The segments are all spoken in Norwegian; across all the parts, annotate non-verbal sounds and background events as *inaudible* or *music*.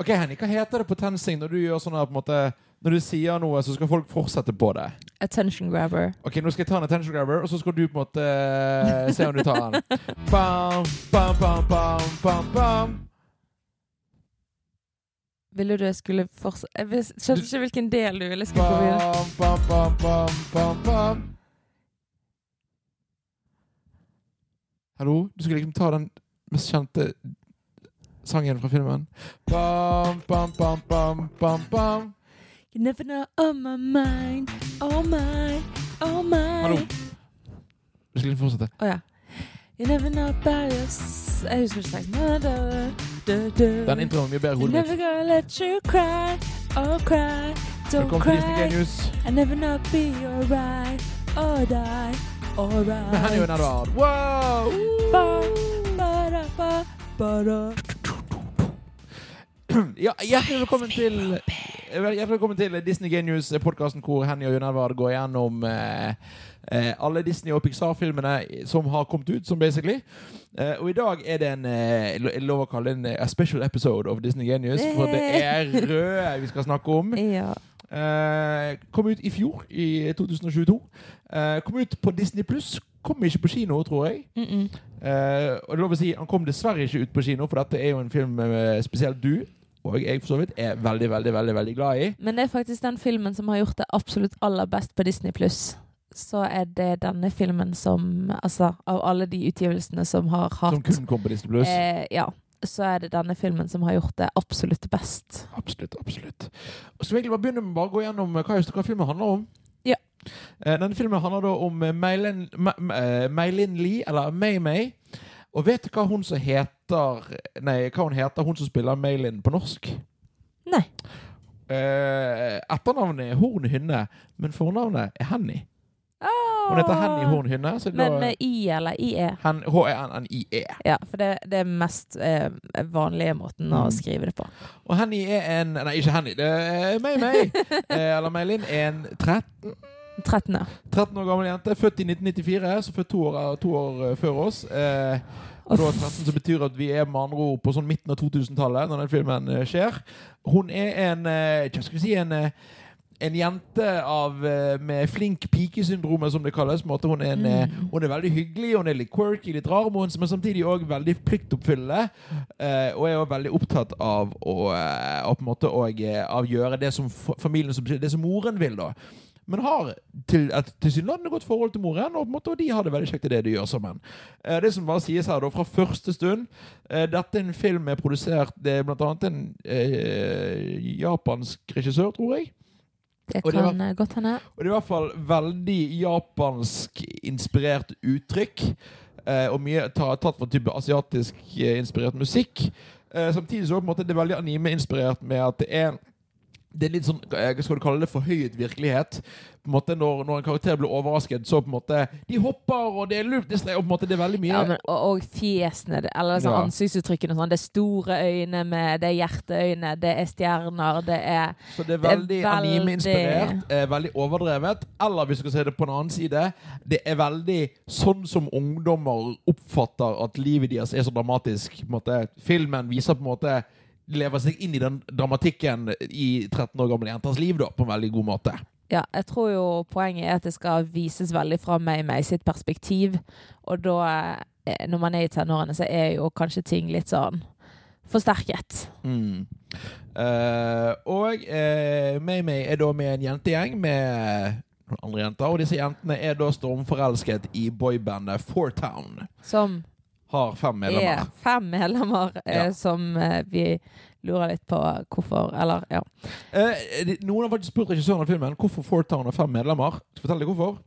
Ok, Henny, Hva heter det på TenSing når du gjør sånn her på en måte Når du sier noe, så skal folk fortsette på det? Attention grabber. Ok, Nå skal jeg ta en attention grabber, og så skal du på en måte eh, se om du tar den. Bam, bam, bam, bam, bam, bam. Ville du skulle fortsette Jeg skjønte ikke hvilken del du ville skulle. Bam, bam, bam, bam, bam, bam. Hallo? Du skulle liksom ta den mest kjente sangen fra filmen. Bam, bam, bam, bam, bam, bam. You never know on my mind, oh my, oh my. Hallo. Du skal fortsette. Å ja. You never know about us Jeg husker ikke sangen. Den introen er mye bedre i hodet never mitt. gonna let you cry, oh cry, don't Velkommen til Disney cry. Genius I never not be alright, or die, alright. med Henny og. Wow! Ba, ba, da, ba, ba, da. Ja, hjertelig velkommen til Hjertelig velkommen til Disney Genius, podkasten hvor Henny og Jon Edvard går gjennom eh, eh, alle Disney- og Pixar-filmene som har kommet ut, som basically. Eh, og i dag er det en eh, lo- lov å kalle det en eh, a special episode of Disney Genius, for det er røde vi skal snakke om. *laughs* Ja. Eh, kom ut i fjor, i 2022. Eh, kom ut på Disney pluss. Kom ikke på kino, tror jeg. Mm -mm. Eh, og det er lov å si, Han kom dessverre ikke ut på kino, for dette er jo en film med spesielt du og jeg for så vidt er veldig veldig, veldig, veldig glad i. Men det er faktisk den filmen som har gjort det absolutt aller best på Disney Pluss. Så er det denne filmen som Altså, av alle de utgivelsene som har hatt Som kun kom på Disney Pluss. eh, Ja. Så er det denne filmen som har gjort det absolutt best. Absolutt. absolutt. Og så vil jeg bare begynne med å gå gjennom eh, hva, hva filmen handler om. Ja. Eh, denne filmen handler da om Meilin, eh, Meilin Lee, eller May-May. Og vet du hva hun som heter Nei, hva hun heter, hun som spiller Meilin på norsk? Nei. Eh, etternavnet er Horn Hynne, men fornavnet er Henny. Hun heter Henny Horn Hynne. Men med I eller IE? Hen- H-E-N-N-I-E. Ja, for det, det er mest eh, vanlige måten å Mm. skrive det på. Og Henny er en Nei, ikke Henny. Det er meg, meg. *laughs* eh, eller Meilin er en 13, 13. ja. 13 år gammel jente. Født i 1994, så født to år, to år før oss. Eh, 13 som betyr at vi er med andre ord på sånn midten av 2000-tallet når den filmen eh, skjer. Hun er en eh, Hva skal vi si en eh, en jente av, eh, med flink pikesyndrome, som det kalles. Hun, er en, eh, Mm. hun er veldig hyggelig, hun er litt quirky, litt rar, men samtidig òg veldig pliktoppfyllende. Eh, og er også veldig opptatt av å, eh, å eh, av gjøre det som fa- familien det som moren vil. da men har til et tilsynelatende godt forhold til moren, og måte, og de har det veldig kjekt i det de gjør sammen. Eh, det som bare sies her da, fra første stund eh, Dette er en film er produsert Det er blant annet en eh, japansk regissør, tror jeg. Det Og det kan eh, godt hende. Og det er i hvert fall veldig japansk inspirert uttrykk. Eh, og mye ta, tatt fra type asiatisk eh, inspirert musikk. Samtidig så er det på en måte det er veldig anime-inspirert med at det er det er litt sånn, jeg skal du kalle det, forhøyet virkelighet. På en måte Når, når en karakter blir overrasket, så på en måte De hopper, og det er luft, det streger og på en måte det er veldig mye Ja, men, og, og fjesene, eller sånn Ja. ansiktsuttrykkene sånn. Det er store øyne med Det er hjerteøyne, det er stjerner, det er Så det er veldig, veldig- anime-inspirert, eh, veldig overdrevet. Eller hvis du skal se det på en annen side, det er veldig sånn som ungdommer oppfatter at livet deres er så dramatisk. På en måte. Filmen viser på en måte lever seg inn i den dramatikken i 13 år gamle jenters liv da, på en veldig god måte. Ja, jeg tror jo poenget er at det skal vises veldig fra meg meg sitt perspektiv. Og da, eh, når man er i tenårene, så er jo kanskje ting litt sånn forsterket. Mm. Eh, og uh, May-May er da med en jentegjeng med noen andre jenter, og disse jentene er da stormforelsket i boybandet Fourtown. Som Har fem medlemmer. er fem medlemmer eh, Ja. som eh, vi lurer litt på hvorfor Eller, ja. Eh, noen har faktisk spurt regissøren av filmen hvorfor Fortown har fem medlemmer. Skal jeg fortelle deg hvorfor?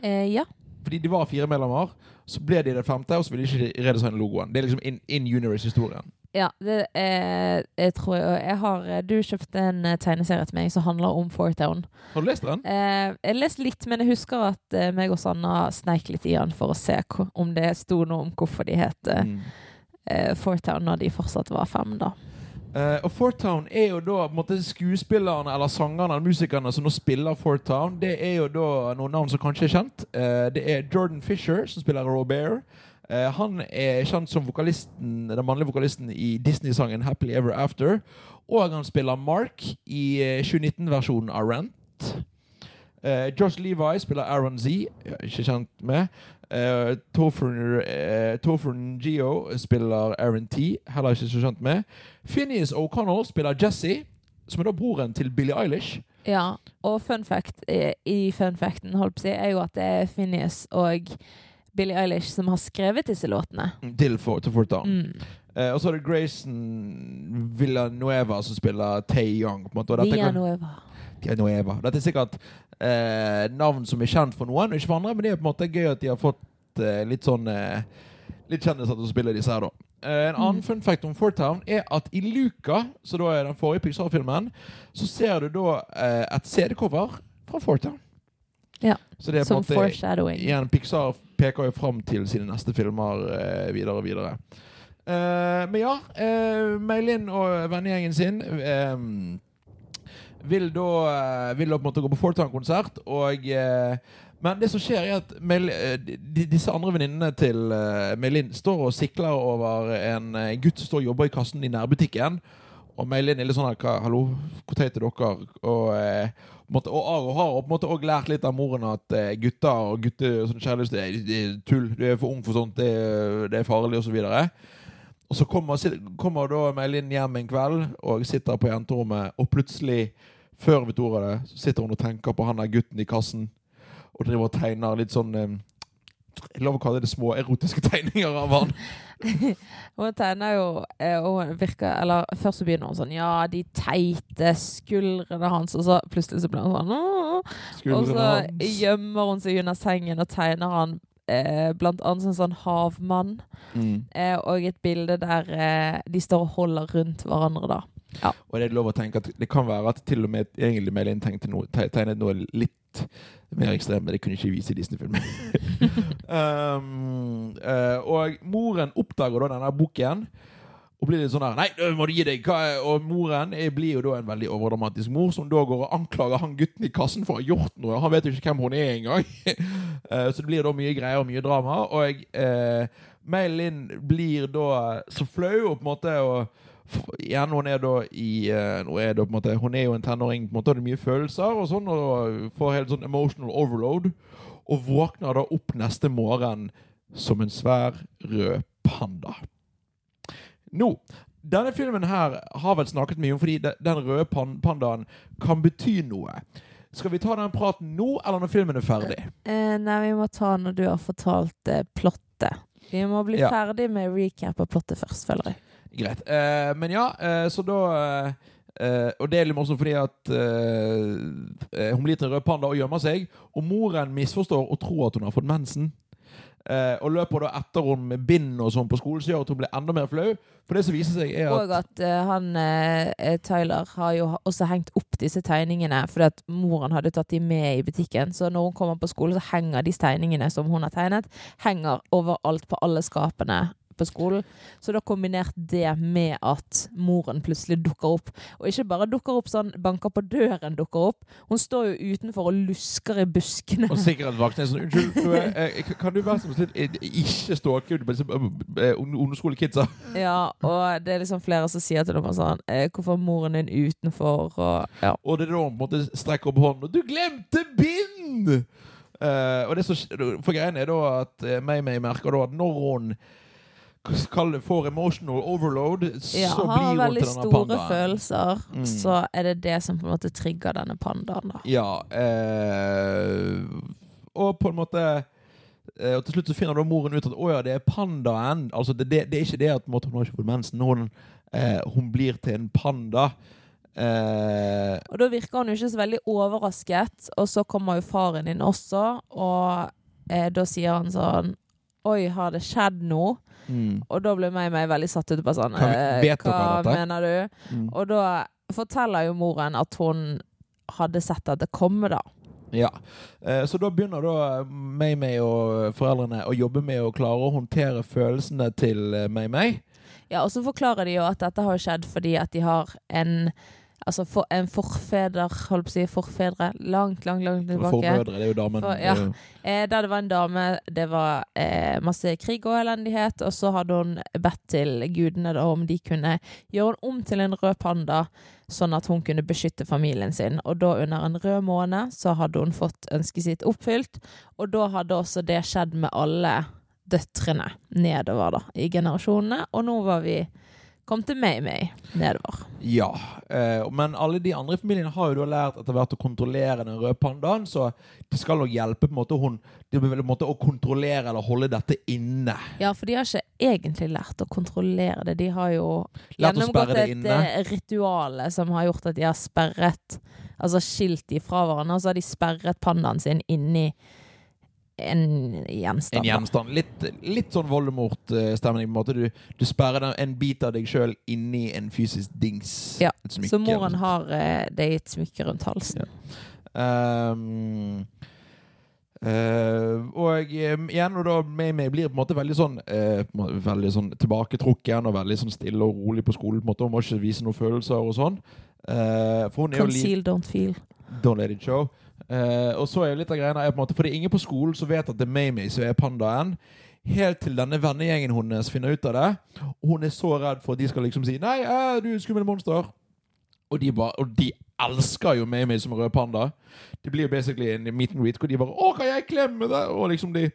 Eh, ja. Fordi de var fire medlemmer, så ble de det femte, og så ville de ikke redesigne logoen. Det er liksom in, in universe-historien. Ja, det er, jeg tror jeg, jeg har Du kjøpte en eh, tegneserie til meg som handler om Fortown. Har du lest den? Eh, jeg leste litt, men jeg husker at eh, meg og Sanna sneik litt i den for å se hvor, om det sto noe om hvorfor de het eh, Mm. eh, Fortown når de fortsatt var fem, da. Eh, og Fortown er jo da på en måte skuespillerne eller sangerne eller musikerne som nå spiller Fortown. Det er jo da noen navn som kanskje er kjent. Eh, det er Jordan Fisher, som spiller Robert. Eh, han er kjent som vokalisten, den mannlige vokalisten i Disney-sangen 'Happily Ever After'. Og han spiller Mark i eh, 2019-versjonen av Rent. Uh, Josh Levi spiller Aaron Z, ikke kjent med. Uh, Topher Geo spiller Aaron T, heller ikke så kjent med. Phineas O'Connell spiller Jesse, som er da broren til Billie Eilish. Ja, og fun fact i, i fun facten holdt på å si, er jo at det er Phineas og Billie Eilish som har skrevet disse låtene. Til, for, til Fortown. Mm. Eh, og så er det Grayson Villanueva som spiller Tay Young. På en måte. Villanueva. Villanueva. dette er sikkert eh, navn som er kjent for noen, og ikke for andre, men det er på en måte gøy at de har fått eh, litt sånn eh, Litt kjendiser til å spille disse her, da. Eh, en annen Mm. fun fact om Fortown er at i Luca, som da er den forrige Pixar-filmen, så ser du da eh, et CD-cover fra Fortown. Ja, Så det er på en måte foreshadowing. Igjen, Pixar peker jo fram til sine neste filmer eh, videre og videre. Eh, men ja, eh, Meilin og vennegjengen sin eh, vil da eh, vil da på en måte gå på Fortown-konsert. Og eh, Men det som skjer, er at Meil, eh, de, disse andre venninnene til Melin står og sikler over en gutt som står og jobber i kassen i nærbutikken. Og melde inn litt sånn her Hallo, hvor teit er dere? Og eh, måtte, og Aro har på en måte også lært litt av moren at eh, gutter og gutter og sånn kjærlighet det, er- tull. Du er for ung for sånt. Det, det er farlig, osv. Og så kommer, kommer da Meilin hjem en kveld og sitter på jenterommet, og plutselig, før hun vet det, så sitter hun og tenker på han der gutten i kassen, og driver og tegner litt sånn eh, lov å kalle det små erotiske *laughs* tegninger av han. *laughs* Hun tegner jo eh, og hun virker Eller først så begynner hun sånn Ja, de teite skuldrene hans, og så plutselig så blir hun sånn «Åh». Og så gjemmer hun seg under sengen og tegner han eh, blant annet en sånn havmann. Mm. Eh, og et bilde der eh, de står og holder rundt hverandre, da. Og det er lov å tenke at det kan være at til og med egentlig noe, tegnet noe litt mer ekstremt, men det kunne ikke vise i Disney-filmen. *laughs* um, uh, og moren oppdager da denne boken. Og blir litt sånn her Nei, nå må du gi deg! Og moren eh, blir jo da en veldig overdramatisk mor, som da går og anklager han gutten i kassen for å ha gjort noe. Han vet jo ikke hvem hun er engang. *laughs* Eh, så det blir da mye greier og mye drama. Og uh, Meilin blir da så flau og på en måte og Igjen, hun er da i eh, nå er det på en måte, Hun er jo en tenåring, på en måte, og det er mye følelser og sånn, og får helt sånn emotional overload. Og våkner da opp neste morgen som en svær rød panda. Nå, denne filmen her har vel snakket mye om fordi den røde pan pandaen kan bety noe. Skal vi ta den praten nå, eller når filmen er ferdig? Eh, nei, vi må ta når du har fortalt eh, plottet. Vi må bli Ja. ferdig med recap av plottet først, føler jeg. Greit. Eh, men ja, eh, så da eh, Og det er litt morsomt fordi at hun blir til en rød panda og gjemmer seg. Og moren misforstår og tror at hun har fått mensen. Uh, og løper da etter henne med bind og sånn på skolen, så gjør at hun blir enda mer flau. For det som viser seg, er Og at at eh, han uh, Tyler har jo også hengt opp disse tegningene fordi at moren hadde tatt de med i butikken. Så når hun kommer på skolen, så henger de tegningene som hun har tegnet, henger overalt på alle skapene på skolen. Så da kombinert det med at moren plutselig dukker opp. Og ikke bare dukker opp sånn, banker på døren dukker opp. Hun står jo utenfor og lusker i buskene. Og sikkerhetsvakten er sånn Unnskyld, eh, kan du være så snill eh, ikke eh, ungdomsskolekidsa? Ja, og det er liksom flere som sier til dem sånn eh, Hvorfor er moren din utenfor? Og ja. Og det er da hun på en måte strekker opp hånden og 'Du glemte bind!' Uh, og det som, for greien er da at uh, May-May merker da at når hun kalle det for emotional overload, ja, så blir hun til denne pandaen. Har veldig store følelser, Mm. så er det det som på en måte trigger denne pandaen, da. Ja. eh, og på en måte eh, Og til slutt så finner da moren ut at å ja, det er pandaen. Altså det, det, det er ikke det at måte, hun har ikke fått mensen. Hun, eh, hun blir til en panda. Eh, Og da virker hun jo ikke så veldig overrasket, og så kommer jo faren inn også, og eh, da sier han sånn Oi, har det skjedd noe? Mm, Og da ble meg, meg veldig satt ut på sånn vi- eh, Hva mener du? mm. Og da forteller jo moren at hun hadde sett at det komme, da. Ja. Eh, Så da begynner da May-May og foreldrene å jobbe med å klare å håndtere følelsene til eh, May-May. Ja, og så forklarer de jo at dette har skjedd fordi at de har en Altså for, en forfeder, holdt på å si, forfedre, langt, langt, langt tilbake. Formødre, det er jo damen. For- ja. Eh, da det var en dame, det var eh, masse krig og elendighet, og så hadde hun bedt til gudene da, om de kunne gjøre henne om til en rød panda, sånn at hun kunne beskytte familien sin. Og da under en rød måned så hadde hun fått ønsket sitt oppfylt, og da hadde også det skjedd med alle døtrene nedover da, i generasjonene, og nå var vi kom til May-May nedover. Ja, eh, men alle de andre i familien har jo da lært etter hvert å kontrollere den røde pandaen, så det skal nok hjelpe på en måte hun på en måte å kontrollere eller holde dette inne. Ja, for de har ikke egentlig lært å kontrollere det. De har jo Lært gjennomgått et eh, som har gjort at de har sperret Altså skilt de fra hverandre, og så har de sperret pandaen sin inni en En gjenstand. En gjenstand. Litt, litt sånn Voldemort-stemning. på en måte. Du, du sperrer en bit av deg sjøl inni en fysisk dings. Ja, Så moren har eh, det i et smykke rundt halsen. Ja. Um, Uh, og eh, igjen, og da med meg blir på en måte veldig sånn måte Veldig sånn tilbaketrukken og veldig sånn stille og rolig på skolen. på en måte Hun må ikke vise noen følelser og sånn. Uh, Conceal, don't feel. Don't let it show. Eh, og så er jo litt av greiene er på en måte For det er ingen på skolen som vet at det er Mamie som er pandaen. Helt til denne vennegjengen hennes finner ut av det. Og hun er så redd for at de skal liksom si 'Nei, eh, du er et skummelt monster'. Og de, bare, og de elsker jo Mamie som rød panda. Det blir jo basically en meet and greet hvor de bare 'Å, kan jeg klemme deg?' Og liksom de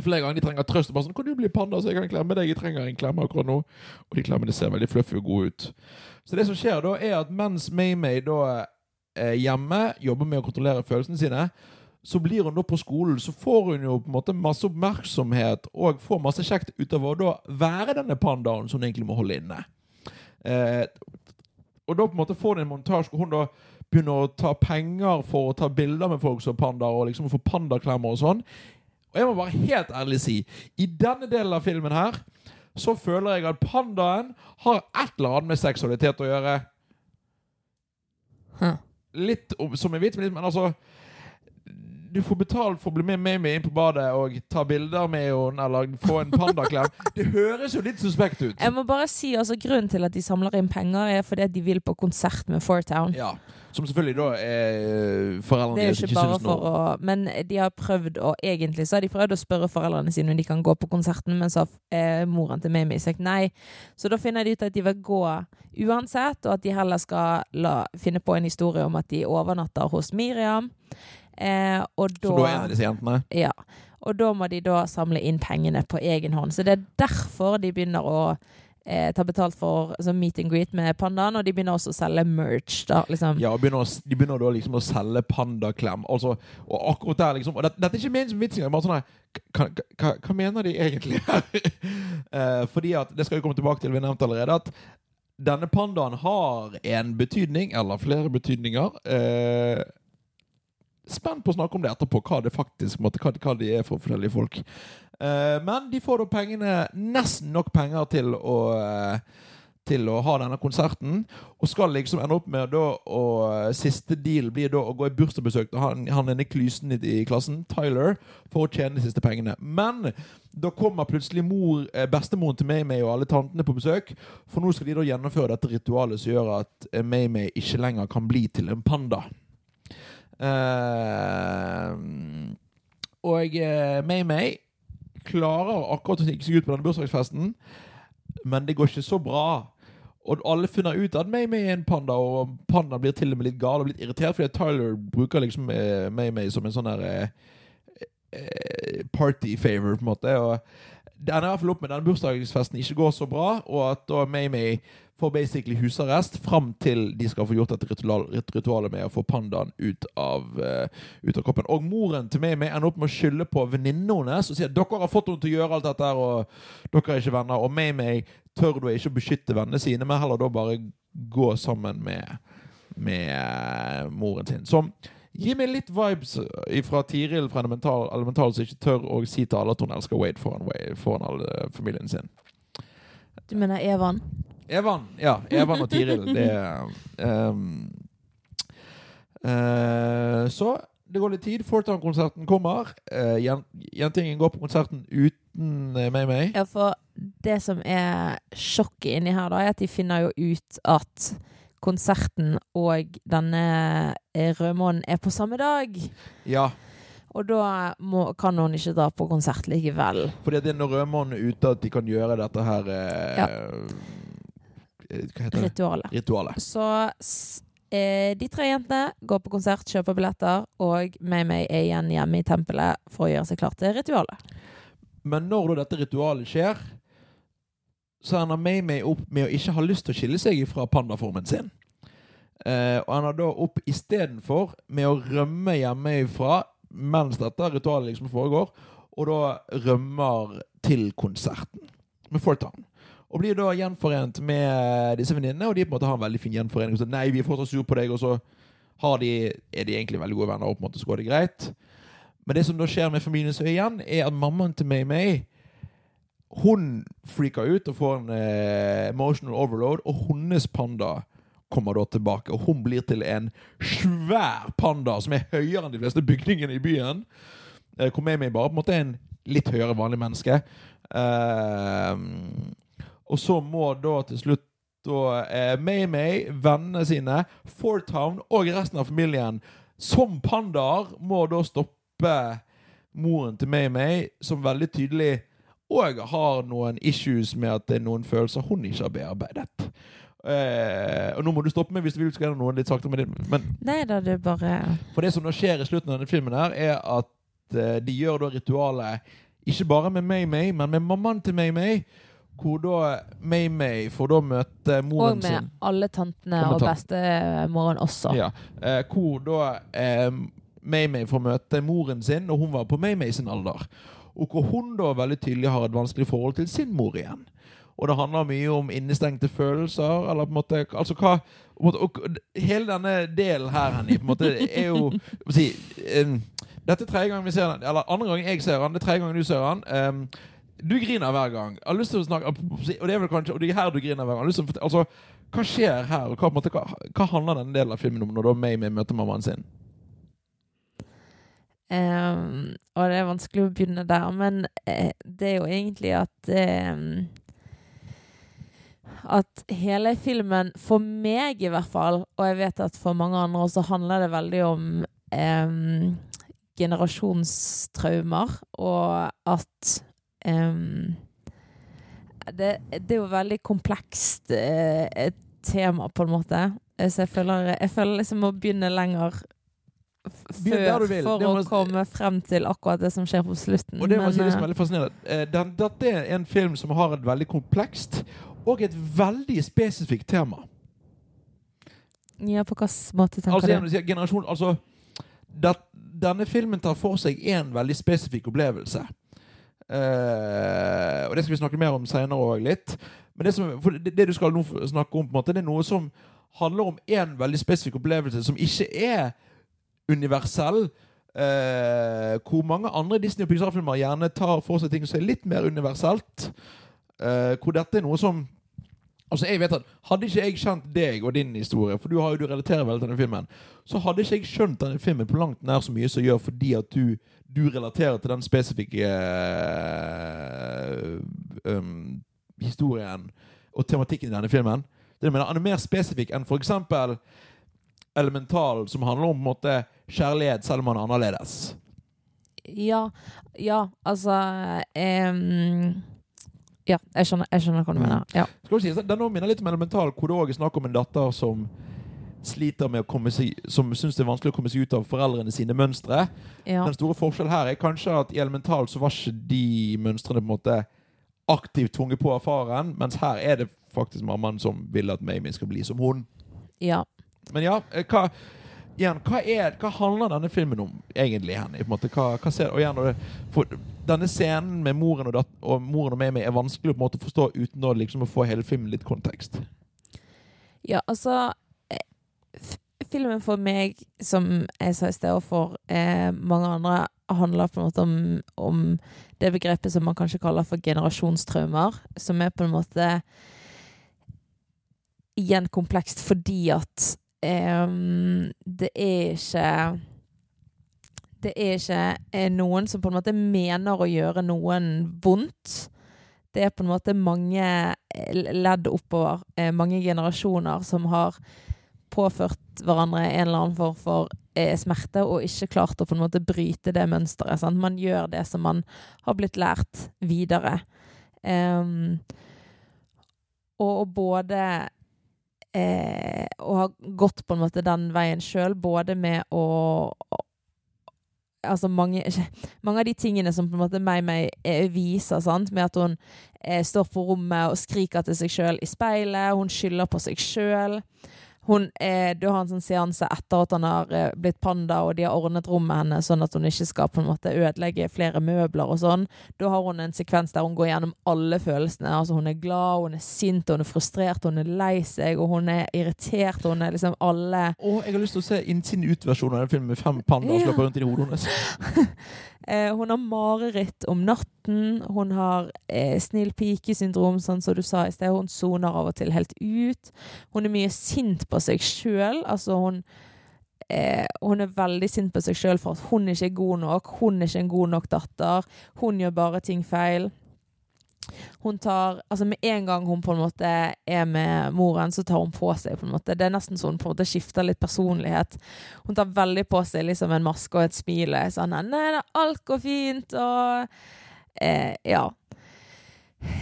Flere ganger de trenger trøst. og Bare sånn, 'Kan du bli panda, så jeg kan klemme deg?' Jeg trenger en klem akkurat nå. Og de klemmene ser veldig fluffy og gode ut. Så det som skjer da, er at mens May-May da hjemme jobber med å kontrollere følelsene sine, så blir hun da på skolen, så får hun jo på en måte masse oppmerksomhet og får masse kjekt ut av å da være denne pandaen som hun egentlig må holde inne. Eh, og da på en måte får hun en montasje hvor hun da begynner å ta penger for å ta bilder med folk som pandaer, og liksom få pandaklemmer og sånn. Og jeg må bare helt ærlig si, i denne delen av filmen her, så føler jeg at pandaen har et eller annet med seksualitet å gjøre. Huh. Litt som en vits, men litt- men altså Du får betalt for å bli med Mamie inn på badet og ta bilder med henne, eller få en pandaklem. *laughs* Det høres jo litt suspekt ut. Jeg må bare si altså Grunnen til at de samler inn penger, er fordi de vil på konsert med Fortown. Ja, Som selvfølgelig da er foreldrene Det er deres ikke ikke syns noe å Men de har prøvd å Egentlig så har de prøvd å spørre foreldrene sine om de kan gå på konserten, men så har eh, moren til Mimi sagt nei. Så da finner de ut at de vil gå uansett, og at de heller skal la, finne på en historie om at de overnatter hos Miriam. Eh, og da, så da er en av disse jentene. ja, og da må de da samle inn pengene på egen hånd. Så det er derfor de begynner å eh, ta betalt for altså meet and greet med pandaen, og de begynner også å selge merch. da, liksom. Ja, begynner, å De begynner da liksom å selge pandaklem. Altså, og akkurat der liksom Og dette, dette er ikke ment som vits engang. Sånn hva mener de egentlig her? *laughs* Eh, fordi at Det skal vi komme tilbake til, vi har nevnt allerede. At denne pandaen har en betydning, eller flere betydninger. Eh, spent på å snakke om det etterpå, hva det faktisk måtte, hva, hva de er for forskjellige folk. Uh, men de får da pengene, nesten nok penger til å uh, til å ha denne konserten, og skal liksom ende opp med da og Siste deal blir da å gå i bursdagsbesøk til han, han ene klysen i, i klassen, Tyler, for å tjene de siste pengene. Men da kommer plutselig mor, eh, bestemoren til May-May og alle tantene på besøk, for nå skal de da gjennomføre dette ritualet som gjør at eh, May-May ikke lenger kan bli til en panda. Eh, og eh, May-May klarer akkurat å snike seg ut på denne bursdagsfesten, men det går ikke så bra. Og alle finner ut at May-May er en panda, og panda blir til og med litt gal og litt irritert, fordi Tyler bruker liksom eh, May-May som en sånn eh, eh, party favor, på en måte. Og det ender i hvert fall opp med denne bursdagsfesten ikke går så bra, og at da May-May får basically husarrest fram til de skal få gjort dette ritual, ritualet med å få pandaen ut av, uh, ut av kroppen. Og moren til May-May ender opp med å skylde på venninnene hennes og sier dere har fått henne til å gjøre alt dette, og dere er ikke venner. Og May-May tør da ikke å beskytte vennene sine, men heller da bare gå sammen med, med uh, moren sin. Som gir meg litt vibes fra Tiril fra Elemental, Elemental som ikke tør å si til alle at hun elsker Wade foran, foran alle familien sin. Du mener Evan? Evan, ja. Evan og Tiril. Det um, uh, Så det går litt tid. Fortown-konserten kommer. Uh, Jentingen går på konserten uten uh, May-May. Ja, for det som er sjokket inni her, da, er at de finner jo ut at konserten og denne eh, rødmånen er på samme dag. Ja, Og da må, kan hun ikke dra på konsert likevel. fordi det er når rødmånen er ute at de kan gjøre dette her eh, Ja. Hva heter det? Ritualet. Ritualet. Så eh, de tre jentene går på konsert, kjøper billetter, og May-May er igjen hjemme i tempelet for å gjøre seg klar til ritualet. Men når da dette ritualet skjer, så ender May-May opp med å ikke ha lyst til å skille seg fra pandaformen sin. Eh, og han har da opp istedenfor med å rømme hjemmefra mens dette ritualet liksom foregår, og da rømmer til konserten med Fortown. Og blir da gjenforent med disse venninnene, og de på en måte har en veldig fin gjenforening. Så, Nei, vi er fortsatt sur på deg, og så de, er de egentlig veldig gode venner, og på en måte så går det greit. Men det som da skjer med familien er igjen, er at mammaen til May-May hun freaker ut og får en eh, emotional overload, og hennes panda kommer da tilbake. Og hun blir til en svær panda som er høyere enn de fleste bygningene i byen. Eh, May-May bare på en måte er en litt høyere vanlig menneske. Eh, og så må da til slutt da eh, May-May, vennene sine, Fortown og resten av familien som pandaer må da stoppe moren til May-May, som veldig tydelig og har noen issues med at det er noen følelser hun ikke har bearbeidet. Eh, og nå må du stoppe meg hvis du vil skal gjøre noe litt saktere med det. Men Nei da, det bare for det som da skjer i slutten av denne filmen, her er at eh, de gjør da ritualet ikke bare med May-May, men med mammaen til May-May. Hvor da May-May får da møte moren sin. Og med sin. alle tantene Og bestemoren også. Ja, eh, hvor da eh, May-May får møte moren sin, og hun var på May-May sin alder. Og hvor hun da veldig tydelig har et vanskelig forhold til sin mor igjen. Og det handler mye om innestengte følelser, eller på en måte Altså hva måte, og, Hele denne delen her, Henny, på en måte er jo *laughs* si, um, Dette er tredje gang vi ser den, eller andre gang jeg ser den. Det er tredje gang du ser den. Em, du griner hver gang. Jeg har lyst til å snakke Og det er vel kanskje Og det er her du griner hver gang. Jeg har lyst til å Altså, hva skjer her? Og hva, måte, hva, hva handler denne delen av filmen om når da Mamie møter mammaen sin? Um, og det er vanskelig å begynne der, men eh, det er jo egentlig at eh, At hele filmen, for meg i hvert fall, og jeg vet at for mange andre også, handler det veldig om eh, generasjonstraumer, og at ehm, det, det er jo veldig komplekst uh, tema, på en måte. Eh, Så jeg føler, jeg føler liksom å begynne lenger før for å komme frem til akkurat det som skjer på slutten. Og det må si det som er veldig fascinerende. Eh, den, dette er en film som har et veldig komplekst og et veldig spesifikt tema. eh, ja, på hvilken måte tenker Altså, du? sier generasjon, altså det, Denne filmen tar for seg én veldig spesifikk opplevelse. Eh, og det skal vi snakke mer om senere òg, litt. Men det, som, det, det du skal nå snakke om, på en måte, det er noe som handler om én veldig spesifikk opplevelse som ikke er universell. eh, hvor mange andre Disney- og Pixar-filmer gjerne tar for seg ting som er litt mer universelt. eh, hvor dette er noe som Altså jeg vet at Hadde ikke jeg kjent deg og din historie, for du har jo du relaterer vel til denne filmen, så hadde ikke jeg skjønt denne filmen på langt nær så mye som gjør fordi at du, du relaterer til den spesifikke um, historien og tematikken i denne filmen. Det mener, Han er mer spesifikk enn f.eks. Elemental, som handler om på en måte kjærlighet selv om han er annerledes. Ja, ja, altså ehm, Ja, jeg skjønner, jeg skjønner hva du Mm. mener. Ja. Skal du si, Den også minner litt om Elemental, hvor det også er snakk om en datter som sliter med å komme seg Som syns det er vanskelig å komme seg ut av foreldrene sine mønstre. ja. Den store forskjellen her er kanskje at i Elemental så var ikke de mønstrene på en måte aktivt tvunget på av faren, mens her er det faktisk mammaen som vil at Mamie skal bli som hun. ja. Men ja, eh, hva, igjen, hva, er, hva handler denne filmen om egentlig? Henny? Hva, hva ser, og igjen, for denne scenen med moren og, dat, og moren og meg er vanskelig en måte å forstå uten å, liksom, å få hele filmen litt kontekst. Ja, altså eh, Filmen for meg, som jeg sa i sted, og for eh, mange andre, handler på en måte om, om det begrepet som man kanskje kaller for generasjonstraumer. Som er på en måte igjen komplekst fordi at em, det er ikke Det er ikke eh, noen som på en måte mener å gjøre noen vondt. Det er på en måte mange eh, ledd oppover, eh, mange generasjoner som har påført hverandre en eller annen form for smerte, og ikke klart å på en måte bryte det mønsteret. Sant? Man gjør det som man har blitt lært videre. Um, og både eh, Og har gått på en måte den veien sjøl, både med å altså mange, *laughs* mange, av de tingene som på en måte meg, meg eh, viser, sant? med at hun eh, står på rommet og skriker til seg sjøl i speilet, hun skylder på seg sjøl. Hun, er, du har en sånn seanse etter at han har eh, blitt panda, og de har ordnet rommet hennes sånn at hun ikke skal på en måte ødelegge flere møbler og sånn. Da har hun en sekvens der hun går gjennom alle følelsene. Altså Hun er glad, hun er sint, hun er frustrert, hun er lei seg, og hun er irritert. Hun er liksom alle Å, jeg har lyst til å se innsiden ut-versjonen av den filmen med fem pandaer som Ja. løper rundt i hodet hennes. *laughs* Eh, hun har mareritt om natten. Hun har eh, snill pike-syndrom, sånn som du sa i sted. Hun soner av og til helt ut. Hun er mye sint på seg sjøl. Altså, hun eh, Hun er veldig sint på seg sjøl for at hun ikke er god nok. Hun er ikke en god nok datter. Hun gjør bare ting feil. Hun tar Altså, med en gang hun på en måte er med moren, så tar hun på seg på en måte Det er nesten så hun på en måte skifter litt personlighet. Hun tar veldig på seg liksom en maske og et smil. og er Sånn 'Nei, det, alt går fint', og eh, Ja.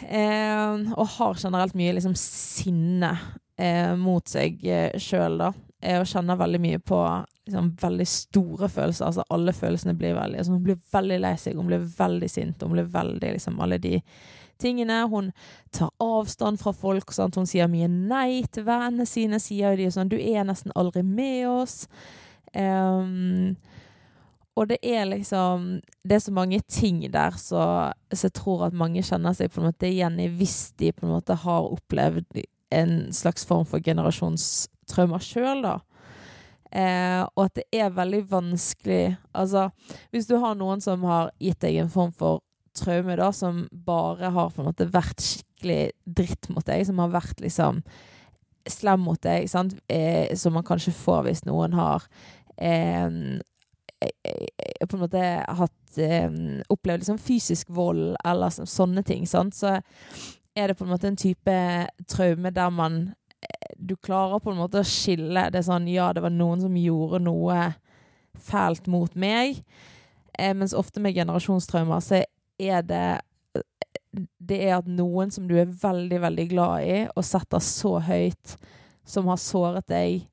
Eh, og har generelt mye liksom sinne eh, mot seg eh, sjøl, da. Eh, og kjenner veldig mye på liksom, veldig store følelser. Altså alle følelsene blir veldig altså, Hun blir veldig lei seg, hun blir veldig sint, hun blir veldig liksom alle de tingene. Hun tar avstand fra folk. Sant? Hun sier mye nei til vennene sine. Sier de sånn 'Du er nesten aldri med oss'. Um, og det er liksom Det er så mange ting der så, så jeg tror at mange kjenner seg på en måte igjen i hvis de på en måte har opplevd en slags form for generasjonstraumer sjøl, da. Eh, og at det er veldig vanskelig Altså, hvis du har noen som har gitt deg en form for traume, da, som bare har på en måte vært skikkelig dritt mot deg, som har vært liksom slem mot deg? Eh, som man kanskje får hvis noen har eh, eh, på en måte hatt eh, opplevd liksom fysisk vold eller så, sånne ting, sant? så er det på en måte en type traume der man eh, Du klarer på en måte å skille det sånn Ja, det var noen som gjorde noe fælt mot meg. Eh, mens ofte med generasjonstraumer så er det Det er at noen som du er veldig, veldig glad i og setter så høyt, som har såret deg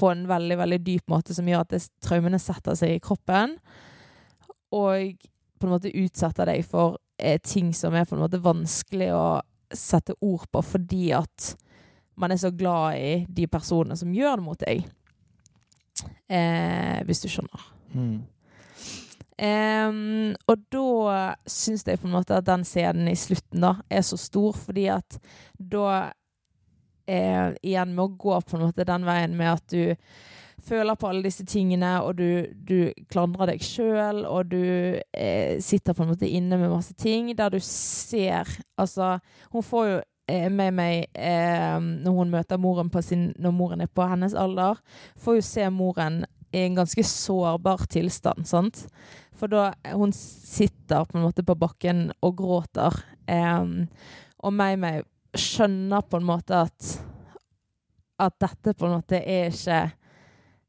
på en veldig, veldig dyp måte, som gjør at det, traumene setter seg i kroppen, og på en måte utsetter deg for eh, ting som er på en måte vanskelig å sette ord på, fordi at man er så glad i de personene som gjør det mot deg. Eh, hvis du skjønner. Mm. Em, og da syns jeg på en måte at den scenen i slutten da er så stor, fordi at da eh, Igjen med å gå på en måte den veien med at du føler på alle disse tingene, og du, du klandrer deg sjøl, og du eh, sitter på en måte inne med masse ting der du ser Altså, hun får jo eh, med meg eh, når hun møter moren sin Når moren er på hennes alder, får jo se moren i en ganske sårbar tilstand, sant? For da Hun sitter på en måte på bakken og gråter. Um, og meg, meg skjønner på en måte at At dette på en måte er ikke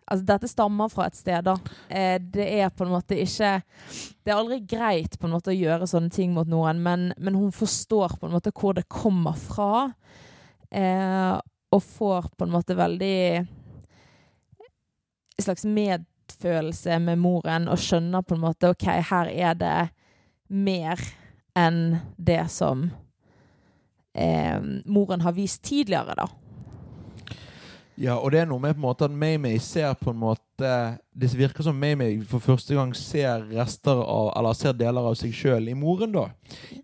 Altså, dette stammer fra et sted, da. Eh, det er på en måte ikke Det er aldri greit på en måte å gjøre sånne ting mot noen, men, men hun forstår på en måte hvor det kommer fra. Eh, og får på en måte veldig en slags medfølelse med moren og skjønner på en måte OK, her er det mer enn det som eh, moren har vist tidligere, da. Ja, og det er noe med på en måte at Maymay ser på en måte Det virker som Maymay for første gang ser rester av Eller ser deler av seg sjøl i moren, da.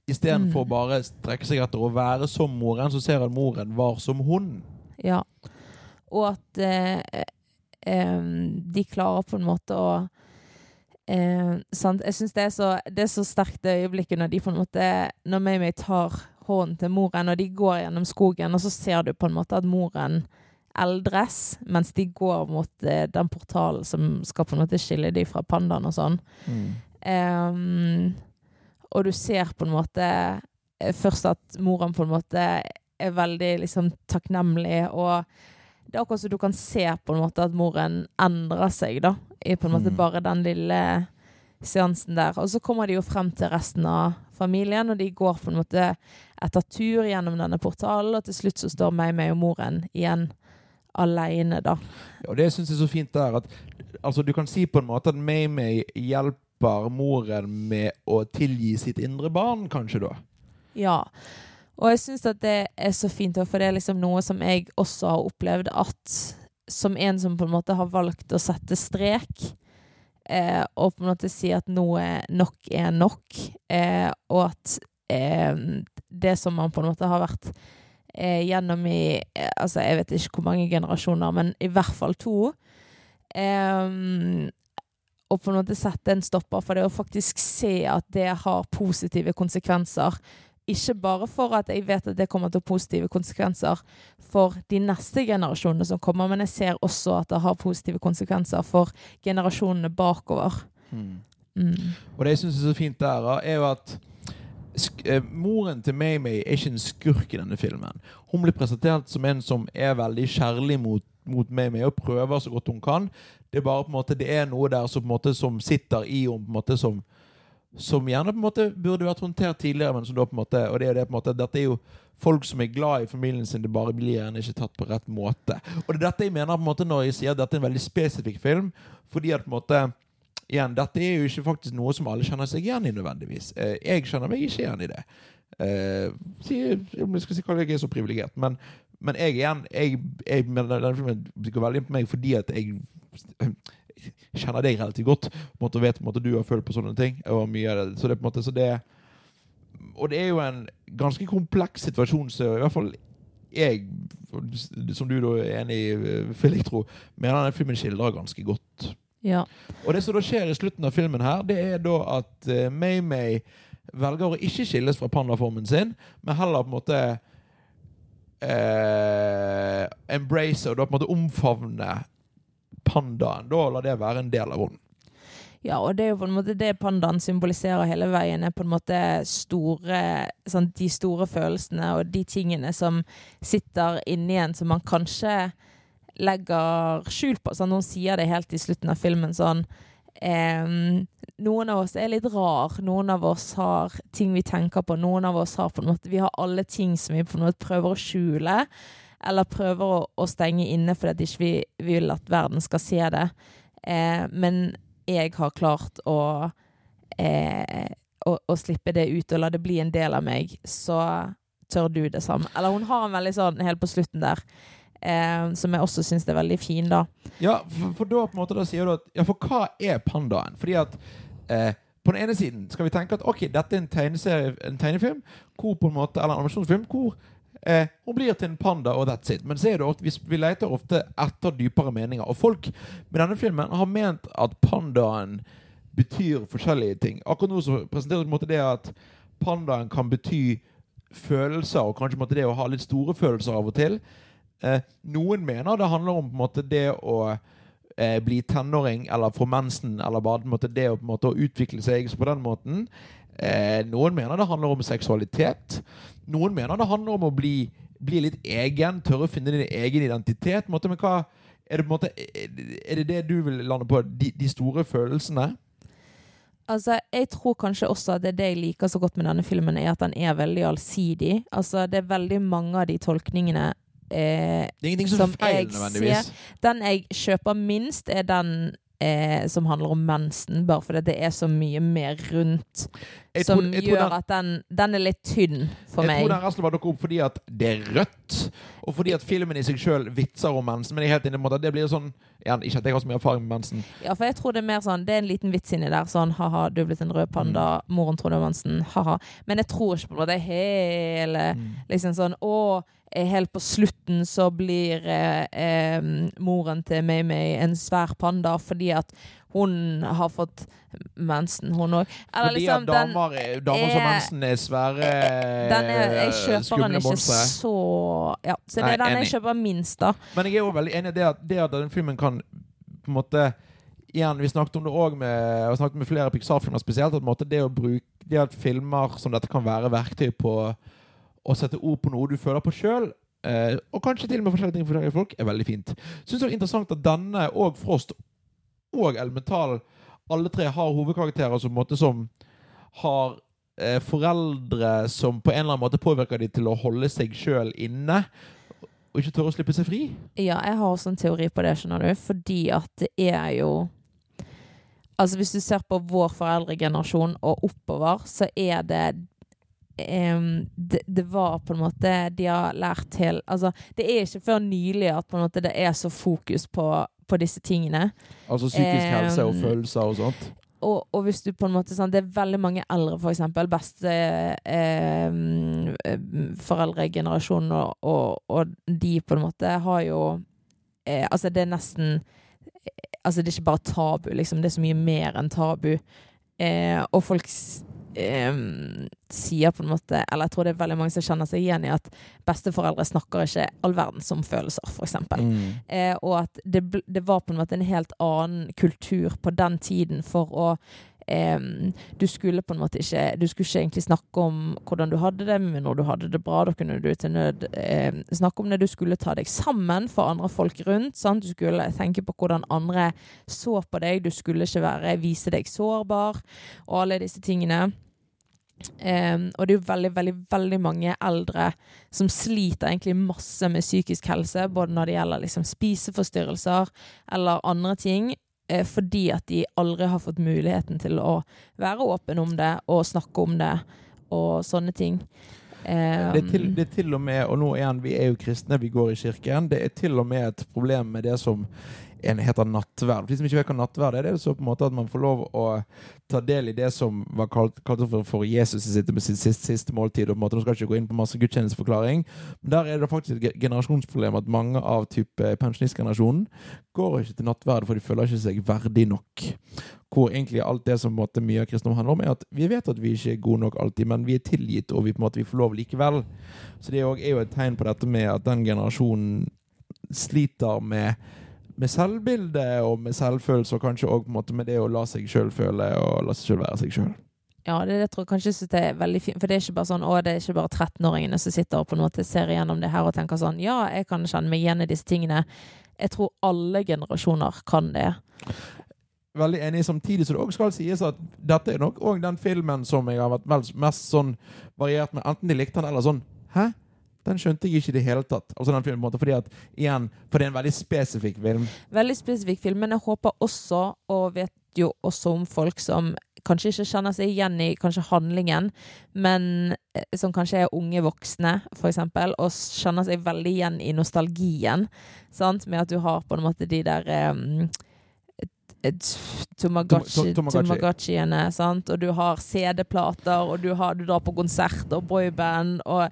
Istedenfor Mm. bare strekke seg etter å være som moren, så ser han moren var som hun. Ja. Og at eh, de klarer på en måte å eh? Jeg syns det, så- det er så sterkt det øyeblikket når de på en måte Når Maymay tar hånden til moren, og de går gjennom skogen, og så ser du på en måte at moren eldres, mens de går mot eh, den portalen som skal på en måte skille de fra pandaen og sånn. Em, og du ser på en måte eh, først at moren på en måte er veldig liksom takknemlig og Det er akkurat som du kan se på en måte at moren endrer seg, da. I på en måte Mm. bare den lille seansen der. Og så kommer de jo frem til resten av familien, og de går på en måte etter tur gjennom denne portalen, og til slutt så står meg, og moren igjen aleine, da. Og det syns jeg er så fint der at altså, du kan si på en måte at May-May hjelper moren med å tilgi sitt indre barn, kanskje da. Ja. Og jeg syns at det er så fint, for det er liksom noe som jeg også har opplevd at som en som på en måte har valgt å sette strek, eh, og på en måte si at noe nok er nok, eh, og at eh, det som man på en måte har vært eh, gjennom i eh, Altså, jeg vet ikke hvor mange generasjoner, men i hvert fall to. Eh, og på en måte sette en stopper for det, og faktisk se at det har positive konsekvenser. Ikke bare for at jeg vet at det kommer til positive konsekvenser for de neste generasjonene som kommer, men jeg ser også at det har positive konsekvenser for generasjonene bakover. Mm. Og det jeg syns er så fint der, er jo at eh, moren til May-May er ikke en skurk i denne filmen. Hun blir presentert som en som er veldig kjærlig mot, mot May-May og prøver så godt hun kan. Det er bare på en måte Det er noe der som, på en måte, som sitter i henne, som som gjerne på en måte burde vært håndtert tidligere, men som da på en måte Og det er det på en måte Dette er jo folk som er glad i familien sin, det bare blir gjerne ikke tatt på rett måte. Og det er dette jeg mener på en måte når jeg sier at dette er en veldig spesifikk film, fordi at på en måte igjen, dette er jo ikke faktisk noe som alle kjenner seg igjen i nødvendigvis. Eh, jeg kjenner meg ikke igjen i det. Eh, jeg skal si hva jeg er så privilegert, men, men jeg igjen jeg, jeg, Denne filmen går veldig inn på meg fordi at jeg kjenner deg relativt godt. På måte, vet på en måte du har følt på sånne ting. Og mye av det. Så det er på en måte så det Og det er jo en ganske kompleks situasjon, så i hvert fall jeg, som du da er enig i, Felix, jeg tro, mener denne filmen skildrer ganske godt. Ja. Og det som da skjer i slutten av filmen her, det er da at uh, May-May velger å ikke skilles fra pandaformen sin, men heller på en måte eh, embrace og da på en måte omfavne pandaen. Da lar det være en del av hunden. Ja, og det er jo på en måte det pandaen symboliserer hele veien, er på en måte store sånn, De store følelsene og de tingene som sitter inni en, som man kanskje legger skjul på. Sånn, noen sier det helt i slutten av filmen sånn ehm, Noen av oss er litt rar, noen av oss har ting vi tenker på, noen av oss har på en måte Vi har alle ting som vi på en måte prøver å skjule, eller prøver å, å stenge inne fordi vi ikke vil at verden skal se det. Eh, men jeg har klart å, eh, å, å slippe det ut og la det bli en del av meg, så tør du det samme. Eller hun har en veldig sånn helt på slutten der, eh, som jeg også syns er veldig fin, da. Ja, for, for da på en måte da sier du at Ja, for hva er pandaen? Fordi at eh, på den ene siden skal vi tenke at ok, dette er en en tegnefilm, hvor på en måte, eller en animasjonsfilm, hvor eh, hun blir til en panda, og that's it. Men ofte, vi, vi leter ofte etter dypere meninger. Og folk med denne filmen har ment at pandaen betyr forskjellige ting. Akkurat nå så måte det at pandaen kan bety følelser, og kanskje det å ha litt store følelser av og til. Eh, noen mener det handler om måte det å eh, bli tenåring eller få mensen, eller bare det å, måte, å utvikle seg på den måten. Eh, noen mener det handler om seksualitet. Noen mener det handler om å bli, bli litt egen, tørre å finne din egen identitet. måte, men hva, er det, måte, er det det du vil lande på? De, de store følelsene? Altså, Jeg tror kanskje også at det det jeg liker så godt med denne filmen, er at den er veldig allsidig. Altså, Det er veldig mange av de tolkningene eh, Det er ingenting som, Som feil, nødvendigvis. Den jeg kjøper minst, er den eh, som handler om mensen, bare fordi det er så mye mer rundt. Jeg som tror- gjør den- at den, den er litt tynn for jeg meg. tror den resten dukker opp fordi at det er rødt, og fordi at filmen i seg sjøl vitser om mensen. Men jeg er helt inne på at det blir sånn igjen, Ikke at jeg har så mye erfaring med mensen. Ja, for jeg tror det er mer sånn Det er en liten vits inni der. Sånn ha-ha, du er blitt en rød panda. Mm. Moren tror det er mensen. Ha-ha. Men jeg tror ikke på det. Hele Mm. liksom sånn Å, eh, helt på slutten så blir eh, eh, moren til May-May en svær panda fordi at hun har fått mensen, hun òg. Fordi at damer, er- damer som mensen er svære den er, jeg kjøper den ikke så Ja, så det Nei, er den enig. jeg kjøper minst, da. Men jeg er jo veldig enig i det at, det at den filmen kan på en måte Igjen, Vi snakket om det òg med, snakket med flere Pixar-filmer spesielt. At det, å bruke, det at filmer som dette kan være verktøy på å sette ord på noe du føler på sjøl, eh, og kanskje til og med forskjellige ting for forskjellige folk, er veldig fint. Syns det er interessant at denne og Frost og Elmental, alle tre har hovedkarakterer som, måte, som har eh, foreldre som på en eller annen måte påvirker dem til å holde seg sjøl inne. Og ikke tørre å slippe seg fri. Ja, jeg har også en teori på det, skjønner du. Fordi at det er jo Altså, hvis du ser på vår foreldregenerasjon og oppover, så er det Um, det, det var på en måte De har lært til Altså, det er ikke før nylig at på en måte det er så fokus på, på disse tingene. Altså psykisk Eh, helse og følelser og sånt. Og, og hvis du på en måte sånn, Det er veldig mange eldre, for eksempel. Beste eh, og, og, og de på en måte har jo eh, Altså, det er nesten Altså, det er ikke bare tabu, liksom. Det er så mye mer enn tabu. Eh, og folk eh, sier på en måte Eller jeg tror det er veldig mange som kjenner seg igjen i at besteforeldre snakker ikke all verdens om følelser, eksempel. Mm. Eh, og at det, det var på en måte en helt annen kultur på den tiden for å em, Du skulle på en måte ikke Du skulle ikke egentlig snakke om hvordan du hadde det, men når du hadde det bra, da kunne du til nød em, snakke om det. Du skulle ta deg sammen for andre folk rundt. Sant? Du skulle tenke på hvordan andre så på deg. Du skulle ikke være, vise deg sårbar, og alle disse tingene. Um, og det er jo veldig, veldig, veldig mange eldre som sliter egentlig masse med psykisk helse, både når det gjelder liksom spiseforstyrrelser eller andre ting, fordi at de aldri har fått muligheten til å være åpen om det og snakke om det og sånne ting. Em, Det er, til, det er til og med, og nå igjen, vi er jo kristne, vi går i kirken, det er til og med et problem med det som en heter nattverd. For de som ikke vet hva nattverd er, det er så på en måte at man får lov å ta del i det som var kalt, kalt for, Jesus i sitt, siste, siste måltid. og på en måte, Nå skal jeg ikke gå inn på masse gudstjenesteforklaring, men der er det faktisk et generasjonsproblem at mange av type pensjonistgenerasjonen går ikke til nattverd, for de føler ikke seg verdig nok. Hvor egentlig alt det som på en måte, mye av kristendom handler om, er at vi vet at vi ikke er gode nok alltid, men vi er tilgitt, og vi på en måte vi får lov likevel. Så det er jo et tegn på dette med at den generasjonen sliter med med selvbilde og med selvfølelse, og kanskje òg med det å la seg sjøl føle og la seg sjøl være seg sjøl. Ja, det, det, tror jeg kanskje synes det er veldig fint. For det er ikke bare sånn, å, det er ikke bare 13-åringene som sitter og på en måte ser igjennom det her og tenker sånn Ja, jeg kan kjenne meg igjen i disse tingene. Jeg tror alle generasjoner kan det. Veldig enig, samtidig så det òg skal sies at dette er nok òg den filmen som jeg har vært mest sånn variert med. Enten de likte den, eller sånn Hæ? Den skjønte jeg ikke i det hele tatt. Altså den filmen, fordi at, igjen, for det er en veldig spesifikk film. Veldig spesifikk film, men jeg håper også, og vet jo også om folk som kanskje ikke kjenner seg igjen i kanskje handlingen, men eh, som kanskje er unge voksne, for eksempel, og kjenner seg veldig igjen i nostalgien, sant? med at du har på en måte de der um, Tomagachi, Tom- Tom- Tomagotchi. Sant? Og du har CD-plater, og du, har, du drar på konsert og boyband, og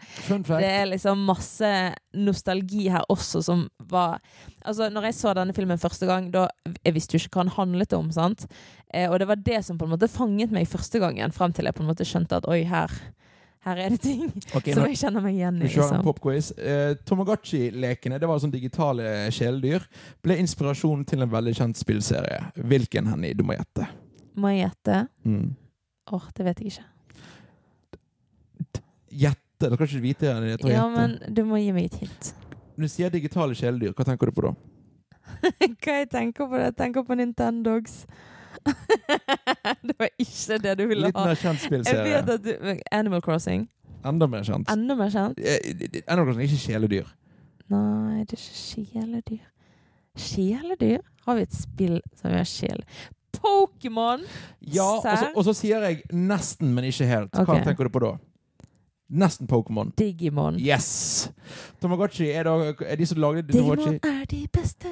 det er liksom masse nostalgi her også som var Altså, når jeg så denne filmen første gang, da Jeg visste jo ikke hva den handlet om, sant? Eh, og det var det som på en måte fanget meg første gangen, frem til jeg på en måte skjønte at oi, her, her er det ting *laughs* okay, som nå- jeg kjenner meg igjen i. Vi kjører en Liksom. popquiz. Eh, Tomagotchi-lekene, det var sånn digitale kjæledyr, ble inspirasjonen til en veldig kjent spillserie. Hvilken, Henny? Du må gjette. Må jeg gjette? Mm. Åh, det vet jeg ikke. Gjette? Dere kan ikke vite det. Ja, men du må gi meg et hint. Når du sier digitale kjæledyr, hva tenker du på da? *laughs* Hva jeg tenker på? Jeg tenker på Nintendogs. *laughs* det var ikke det du ville ha. Litt mer kjent spillserie. Animal Crossing. Enda mer kjent. Enda mer kjent. Eh, Animal Crossing er ikke kjæledyr. Nei, det er ikke kjæledyr. Kjæledyr? Har vi et spill som gjør sjel? Pokémon! Ja, og så, sier jeg nesten, men ikke helt. Hva Ok. tenker du på da? Nesten Pokémon. Digimon. Yes! Tamagotchi er, da, er de som lagde. Digimon er de beste.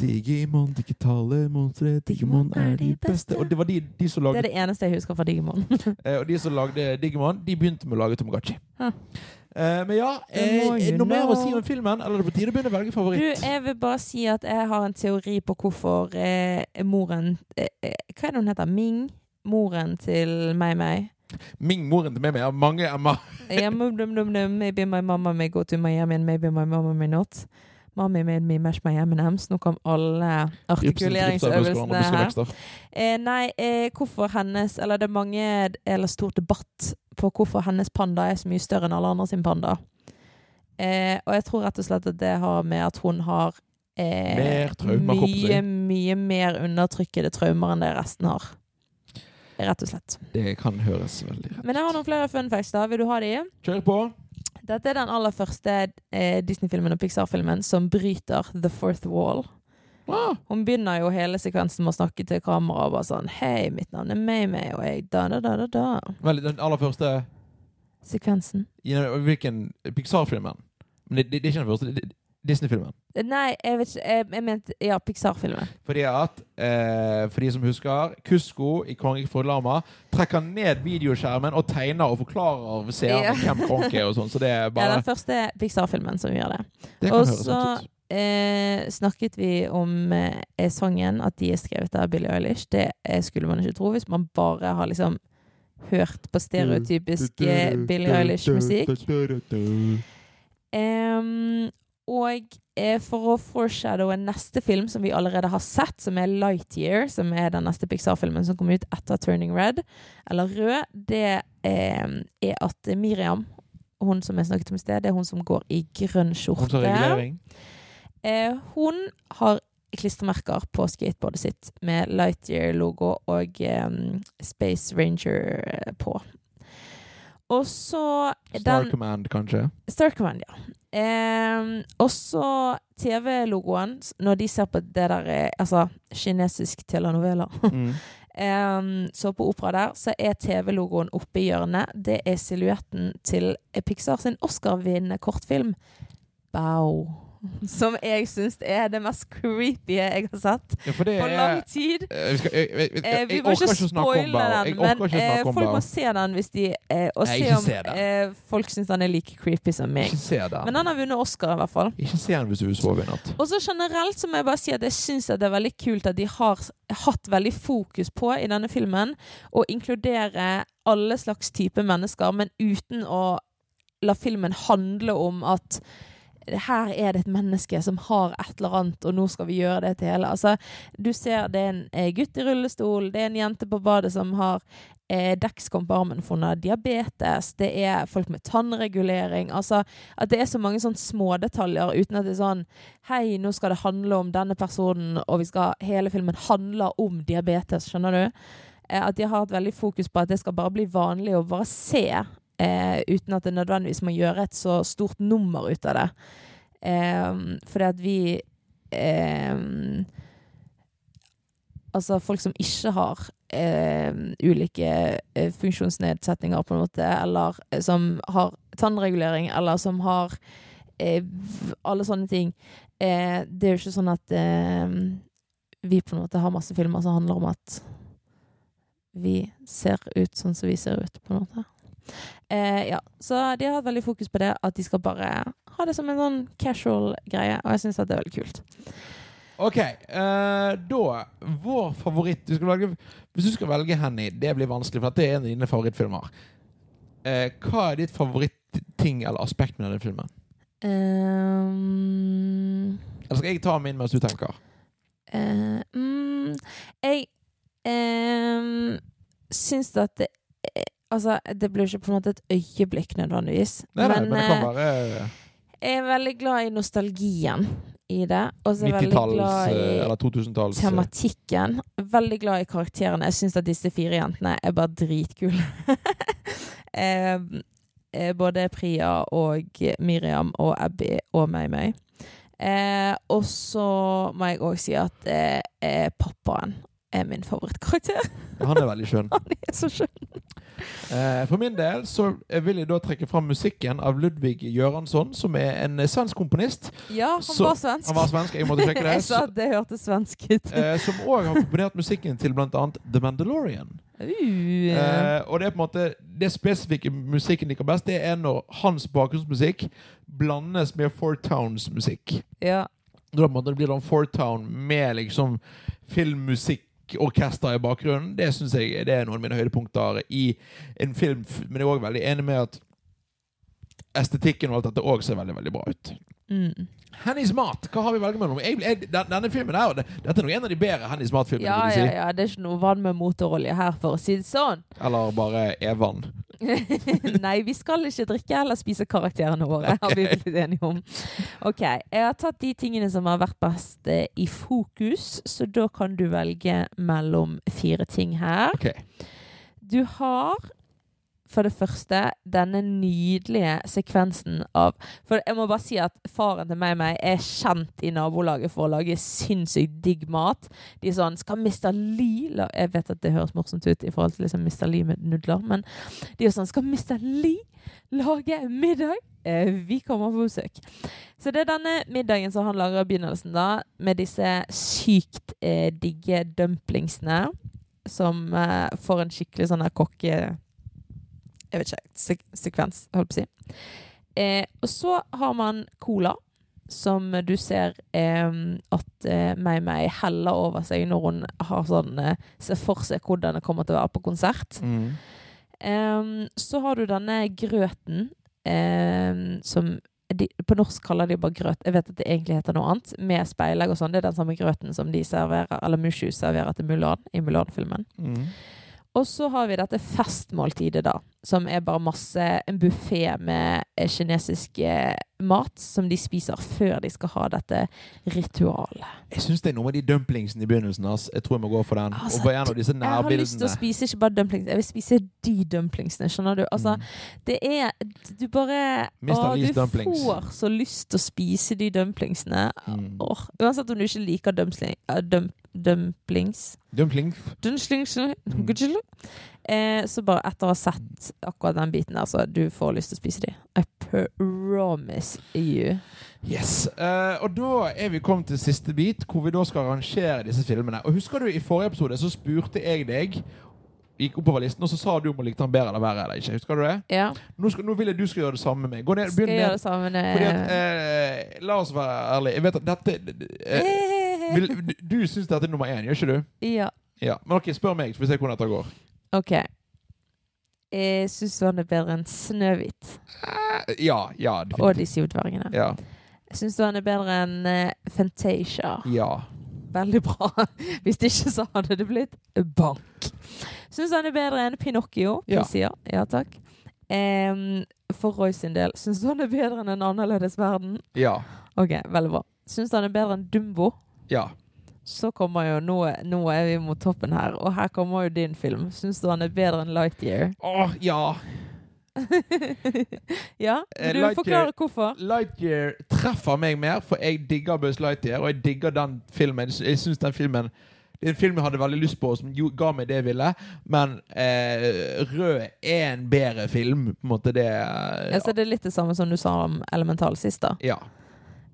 Digimon, digitale monstre, Digimon er de beste. Og det var de, de som lagde Det er det eneste jeg husker fra Digimon. *laughs* Eh, og de som lagde Digimon, de begynte med å lage Tamagotchi. Huh. Eh, men ja, eh, noe mer å si om filmen? Eller er det på tide å begynne å velge Du, favoritt? jeg vil bare si at jeg har en teori på hvorfor eh, moren eh, eh, Hva er det hun heter? Ming? Moren til Mei-Mei. Ming, moren til meg, har mange Emma. Yeah. Maybe my mama may go to Miami, and maybe my mama may not. Mommy made me mash my M&M's. Nå kom alle artikuleringsøvelsene her. Eh, nei, eh, hvorfor hennes Eller det er mange Eller stor debatt på hvorfor hennes panda er så mye større enn alle andre sin panda. Eh, og jeg tror rett og slett at det har med at hun har eh, mye, mye mer undertrykkede traumer enn det resten har. Rett og slett. Det kan høres veldig rett Men jeg har noen flere fun facts. da. Vil du ha de? Kjør på. Dette er den aller første eh, Disney-filmen og Pixar-filmen som bryter the fourth wall. Ah, Hun begynner jo hele sekvensen med å snakke til kamera og bare sånn Hei, mitt navn er May-May, og jeg da, da, da, da, da. vel, den aller første Sekvensen. Hvilken Pixar-filmen? Men det, det, det er ikke den første. det- det- Disney-filmen. Nei, jeg vet ikke. Jeg, jeg mente ja, Pixar-filmen. Fordi at, eh, for de som husker, Kusko i 'Konge for lama' trekker ned videoskjermen og tegner og forklarer seerne Ja. hvem Kronk er og sånn. Så det er bare Ja, den første Pixar-filmen som gjør det. Det Og så eh, snakket vi om eh, sangen, at de er skrevet av Billie Eilish. Det eh, skulle man ikke tro hvis man bare har liksom hørt på stereotypisk eh, Billie Eilish-musikk. Em, og eh, for å foreshadowe neste film som vi allerede har sett, som er Lightyear, som er den neste Pixar-filmen som kom ut etter Turning Red, eller Rød, det eh, er at Miriam, hun som jeg snakket om i sted, det er hun som går i grønn skjorte. regulering. Eh, hun har klistremerker på skateboardet sitt med Lightyear-logo og em, Space Ranger eh, på. Og så Star Command, kanskje. Star Command, ja. Eh, også TV-logoen, når de ser på det der eh, Altså kinesisk telenovela. *laughs* Mm. um, så på opera der, så er TV-logoen oppe i hjørnet. Det er silhuetten til Pixar sin Oscar-vinnende kortfilm Bow. *laughs* Som jeg syns er det mest creepy jeg har sett Ja, på lang tid. Er, vi skal, jeg, jeg, jeg, Eh, vi må ikke spoile den, men eh, folk må se den hvis de eh, Og se om eh, folk syns den er like creepy som meg. Men den. Har vunnet Oscar, i hvert fall. Ikke se den hvis du sover i natt. Og så generelt så må jeg bare si at jeg syns det er veldig kult at de har hatt veldig fokus på i denne filmen å inkludere alle slags type mennesker, men uten å la filmen handle om at her er det et menneske som har et eller annet, og nå skal vi gjøre det til hele. Altså, du ser det er en eh, gutt i rullestol, det er en jente på badet som har eh, dekkskom på armen har diabetes, det er folk med tannregulering. Altså at det er så mange sånne smådetaljer uten at det er sånn Hei, nå skal det handle om denne personen, og vi skal, hele filmen handler om diabetes, skjønner du? Eh, at de har hatt veldig fokus på at det skal bare bli vanlig å bare se, eh, uten at det nødvendigvis må gjøre et så stort nummer ut av det. Eh, fordi at vi eh, Altså folk som ikke har eh, ulike eh, funksjonsnedsetninger, på en måte, eller eh, som har tannregulering, eller som har eh, alle sånne ting. Det er jo ikke sånn at eh, vi på en måte har masse filmer som handler om at vi ser ut sånn som vi ser ut, på en måte. Eh, ja, så de har hatt veldig fokus på det, at de skal bare ha det som en sånn casual greie, og jeg syns det er veldig kult. OK. eh, da Vår favoritt du skal velge, Hvis du skal velge Henny, det blir vanskelig, for det er en av dine favorittfilmer. Eh, hva er ditt favorittting eller aspekt med denne filmen? Um, Eller skal jeg ta min mens du tenker? Uh, mm, jeg um, syns at det eh, Altså, det blir ikke på en måte et øyeblikk nødvendigvis. Nei, nei, men, det kan eh, være jeg er veldig glad i nostalgien i det. Og så er jeg veldig glad i eh, eller 2000-talls eh, tematikken. Veldig glad i karakterene. Jeg syns at disse fire jentene er bare dritkule. *laughs* eh, eh, både Priya og Miriam og Abby og May-May. Eh, og så må jeg òg si at eh, er pappaen er min favorittkarakter. Han er veldig skjønn. *laughs* Han er så skjønn. Eh, for min del så vil jeg da trekke fram musikken av Ludvig Göransson, som er en svensk komponist. Ja, han Så- var svensk. Han var svensk, jeg måtte sjekke *laughs* det. jeg sa at det hørtes svensk ut. eh, som òg har komponert musikken til annet The Mandalorian. Uh, Eh, og det er på en måte Det spesifikke musikken liker best, det er når hans bakgrunnsmusikk blandes med Four Towns musikk. ja. Da på en måte blir det Four Town med liksom filmmusikkorkester i bakgrunnen. Det synes jeg det er noen av mine høydepunkter i en film. Men jeg er òg veldig enig med at estetikken og alt dette òg ser veldig veldig bra ut. Mm. Hennys mat, hva har vi å velge mellom? Jeg, jeg, denne filmen her, Dette er nok en av de bedre Hennys mat-filmene. Ja, vil ja, si. ja. Det er ikke noe vann med motorolje her, for å si det sånn. Eller bare Evan. *laughs* Nei, vi skal ikke drikke eller spise karakterene våre, har vi *laughs* blitt enige om. Ok, jeg har tatt de tingene som har vært best eh, i fokus, så da kan du velge mellom fire ting her. Ok. Du har for det første denne nydelige sekvensen av For jeg må bare si at faren til meg, og meg er kjent i nabolaget for å lage sinnssykt digg mat. De er sånn Skal Mr. Lee Jeg vet at det høres morsomt ut i forhold til liksom Mr. Lee med nudler, men de er sånn Skal Mr. Lee lage middag? Eh, vi kommer på besøk. Så det er denne middagen som han lager i begynnelsen, da, med disse sykt eh, digge dumplingsene som eh, får en skikkelig sånn her kokke... Jeg vet ikke, sek sekvens, holdt på å si. Eh, og så har man cola, som du ser eh, at eh, Mei-Mei heller over seg når hun har sånn, eh, ser for seg hvordan det kommer til å være på konsert. Mm. Så har du denne grøten, som de, på norsk kaller de bare grøt. Jeg vet at det egentlig heter noe annet. Med speilegg og sånn. Det er den samme grøten som de serverer, eller Mushu serverer til Mulan i Mulan-filmen. Mm. Og så har vi dette festmåltidet, da. Som er bare masse En buffé med eh, kinesisk eh, mat som de spiser før de skal ha dette ritualet. Jeg syns det er noe med de dumplingsene i begynnelsen. ass. Jeg tror jeg må gå for den. Altså, Jeg har lyst til å spise ikke bare dumplings, jeg vil spise de dumplingsene. Skjønner du? Altså, Mm. det er Du bare. Å, du dumplings. får så lyst til å spise de dumplingsene. Mm. Åh, uansett om du ikke liker dumpling, uh, dum, dumplings Dumplings. Dumplings Mm. Eh, Så bare etter å ha sett akkurat den biten der, så du får lyst til å spise de. I promise you. Yes. Eh, og da er vi kommet til siste bit, hvor vi da skal arrangere disse filmene. Og Husker du i forrige episode så spurte jeg deg Gikk oppover listen, og så sa du om å likte han bedre eller verre. eller ikke, Husker du det? Ja, Nå, skal, nå vil jeg du skal gjøre det samme med meg. Gå ned, skal ned. gjøre det samme med Fordi at, eh, La oss være ærlige. Jeg vet at dette eh, vil, du, du syns dette er nummer én, gjør ikke du? Ja, Ja. Men ok, spør meg, så får vi se hvordan dette går. OK. Jeg syns han er bedre enn Snøhvit Eh, ja. Ja. og definitivt. De syv dvergene. Ja. Syns du han er bedre enn uh, Fantasia? ja. Veldig bra. *laughs* Hvis ikke så hadde det blitt bank. Syns han er bedre enn Pinocchio? Ja. Sier ja takk. Um, for Roy sin del, syns du han er bedre enn En annerledes verden? Ja. Ok, veldig bra. Syns du han er bedre enn Dumbo? Ja. Så kommer jo nå, nå er vi mot toppen her, og her kommer jo din film. Syns du han er bedre enn Lightyear? Åh, ja. *laughs* ja? Eh, du Lightyear- forklarer hvorfor? Lightyear treffer meg mer, for jeg digger Buzz Lightyear, og jeg digger den filmen. Jeg synes den filmen det er en film jeg hadde veldig lyst på, som ga meg det jeg ville. Men eh, Rød er en bedre film. På en måte det Ja, så det er litt det samme som du sa om Elemental sist, da. Ja.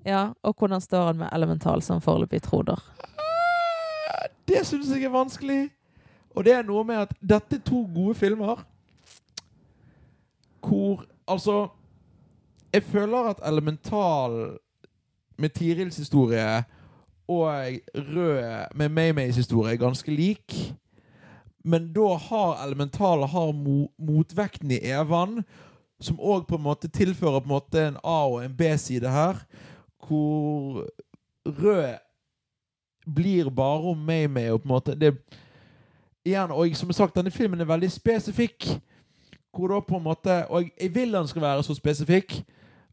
Ja, Og hvordan står han med Elemental som foreløpig troder? Det syns jeg er vanskelig. Og det er noe med at dette er to gode filmer hvor Altså Jeg føler at Elemental med Tirils historie og Rød med May-Mays historie er ganske lik. Men da har Elemental har mo motvekten i Evan, som òg på en måte tilfører på en måte en A- og en B-side her. Hvor Rød blir bare om May-May og på en måte det, Igjen, og som sagt, denne filmen er veldig spesifikk. Hvor da på en måte Og jeg, jeg vil han skal være så spesifikk,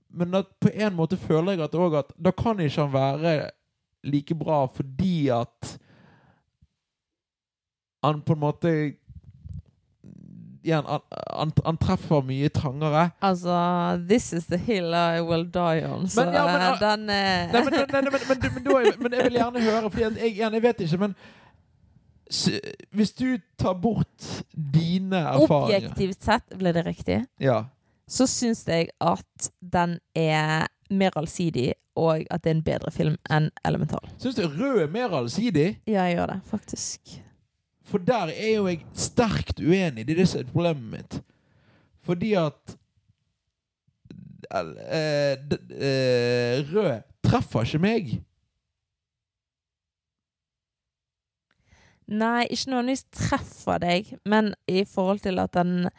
men da, på en måte føler jeg at, at da kan ikke han være like bra fordi at han på en måte Igjen, han, han, han treffer mye trangere. Altså, this is the hill I will die on. Så Men ja, men, eh, den eh, Nei, men, nei, men, men, jeg vil gjerne høre, for jeg, jeg vet ikke, men Hvis du tar bort dine erfaringer Objektivt sett, ble det riktig, Ja. så syns jeg at den er mer allsidig, og at det er en bedre film enn Elemental. Syns du Rød er mer allsidig? Ja, jeg gjør det, faktisk. For der er jo jeg sterkt uenig. Det er det som er problemet mitt. Fordi at eh, eh, Rød treffer ikke meg. Nei, ikke nødvendigvis treffer deg, men i forhold til at den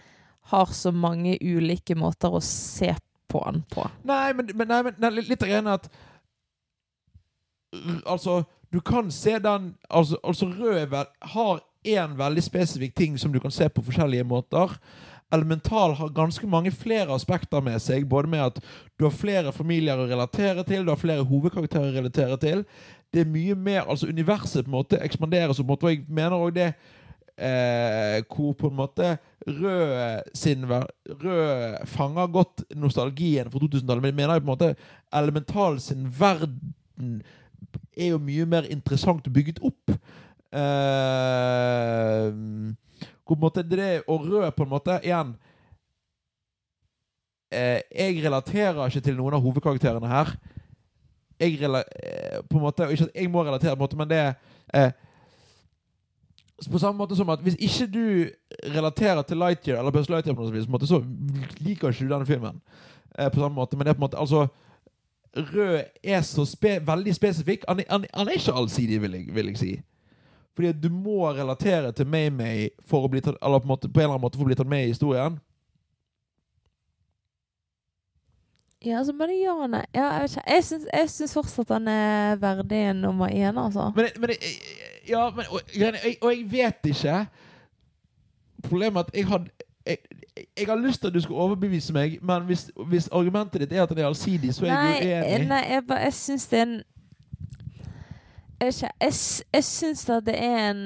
har så mange ulike måter å se på den på. Nei, men, men, nei, men nei, litt er at Altså, du kan se den Altså, altså Rød har én veldig spesifikk ting som du kan se på forskjellige måter. Elemental har ganske mange flere aspekter med seg. Både med at du har flere familier å relatere til, du har flere hovedkarakterer å relatere til. Det er mye mer, altså Universet på en måte måte, og jeg mener òg det eh, hvor på en måte Rød sin Rød fanger godt nostalgien for 2000-tallet, men jeg mener jo på en måte Elemental sin verden er jo mye mer interessant bygget opp. Eh, hvor på en måte det og rød på en måte igjen eh, Jeg relaterer ikke til noen av hovedkarakterene her. Jeg eh, på en måte Ikke at jeg må relatere, på en måte, men det eh, på samme måte som at hvis ikke du relaterer til Lightyear eller Buzz Lightyear, på noe vis, på en måte, så liker ikke du denne filmen. Eh, på samme måte, men det er på en måte altså Rød er så spe veldig spesifikk. Han, han, han er ikke allsidig, vil jeg, vil jeg si. Fordi at du må relatere til May-May for å bli tatt Eller på, en måte, på en eller annen måte for å bli tatt med i historien. Ja, altså, men ja, nei. Ja, jeg vet ikke. Jeg syns, fortsatt han er verdig nummer én, altså. Men, men Ja, men og, og, jeg, og jeg vet ikke Problemet er at jeg hadde jeg, jeg har lyst til at du skal overbevise meg, men hvis, hvis argumentet ditt er at han er allsidig, så er Nei, jeg uenig. nei jeg, jeg syns det er en Jeg, jeg, jeg syns at det er en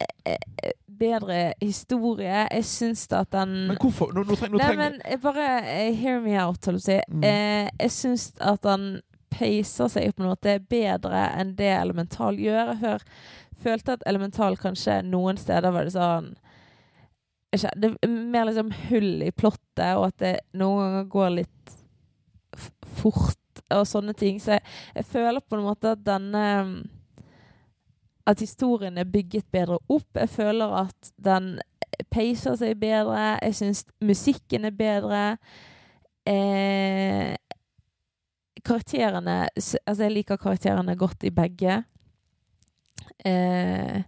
eh, eh, bedre historie. Jeg syns at den Men hvorfor? Nå, nå, treng, nå Nei, men eh, bare hear me out, holdt jeg på å si. Mm. Jeg syns at han peiser seg på en måte bedre enn det Elemental gjør. Jeg hør, følte at Elemental kanskje noen steder var det sånn ikke, Det er mer liksom hull i plottet, og at det noen ganger går litt fort og sånne ting. Så jeg, jeg føler på en måte at denne At historien er bygget bedre opp. Jeg føler at den pacer seg bedre. Jeg syns musikken er bedre. Eh, karakterene Altså, jeg liker karakterene godt i begge. Eh,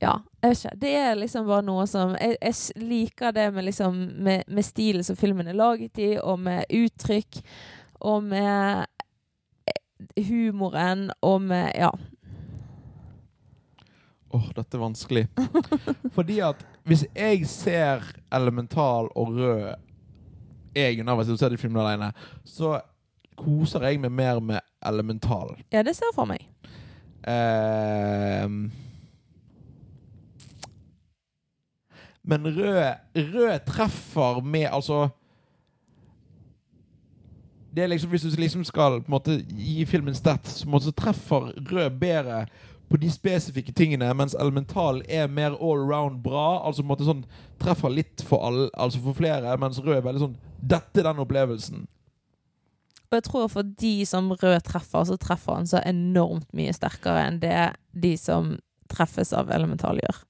ja, jeg vet ikke. Det er liksom bare noe som Jeg, jeg liker det med liksom med, med stilen som filmen er laget i, og med uttrykk, og med eh, humoren, og med Ja. Åh, dette er vanskelig. *laughs* Fordi at hvis jeg ser Elemental og Rød Jeg og Navas ser de filmene alene, så koser jeg meg mer med Elemental. Ja, det ser jeg for meg. Ehm. men rød, rød treffer med Altså det er liksom, Hvis du liksom skal på en måte gi filmen stats, så treffer rød bedre på de spesifikke tingene, mens elemental er mer all around bra. Altså på en måte sånn treffer litt for alle, altså for flere, mens rød er veldig sånn Dette er den opplevelsen. Og jeg tror for de som Rød treffer, så treffer han så enormt mye sterkere enn det de som treffes av Elemental gjør.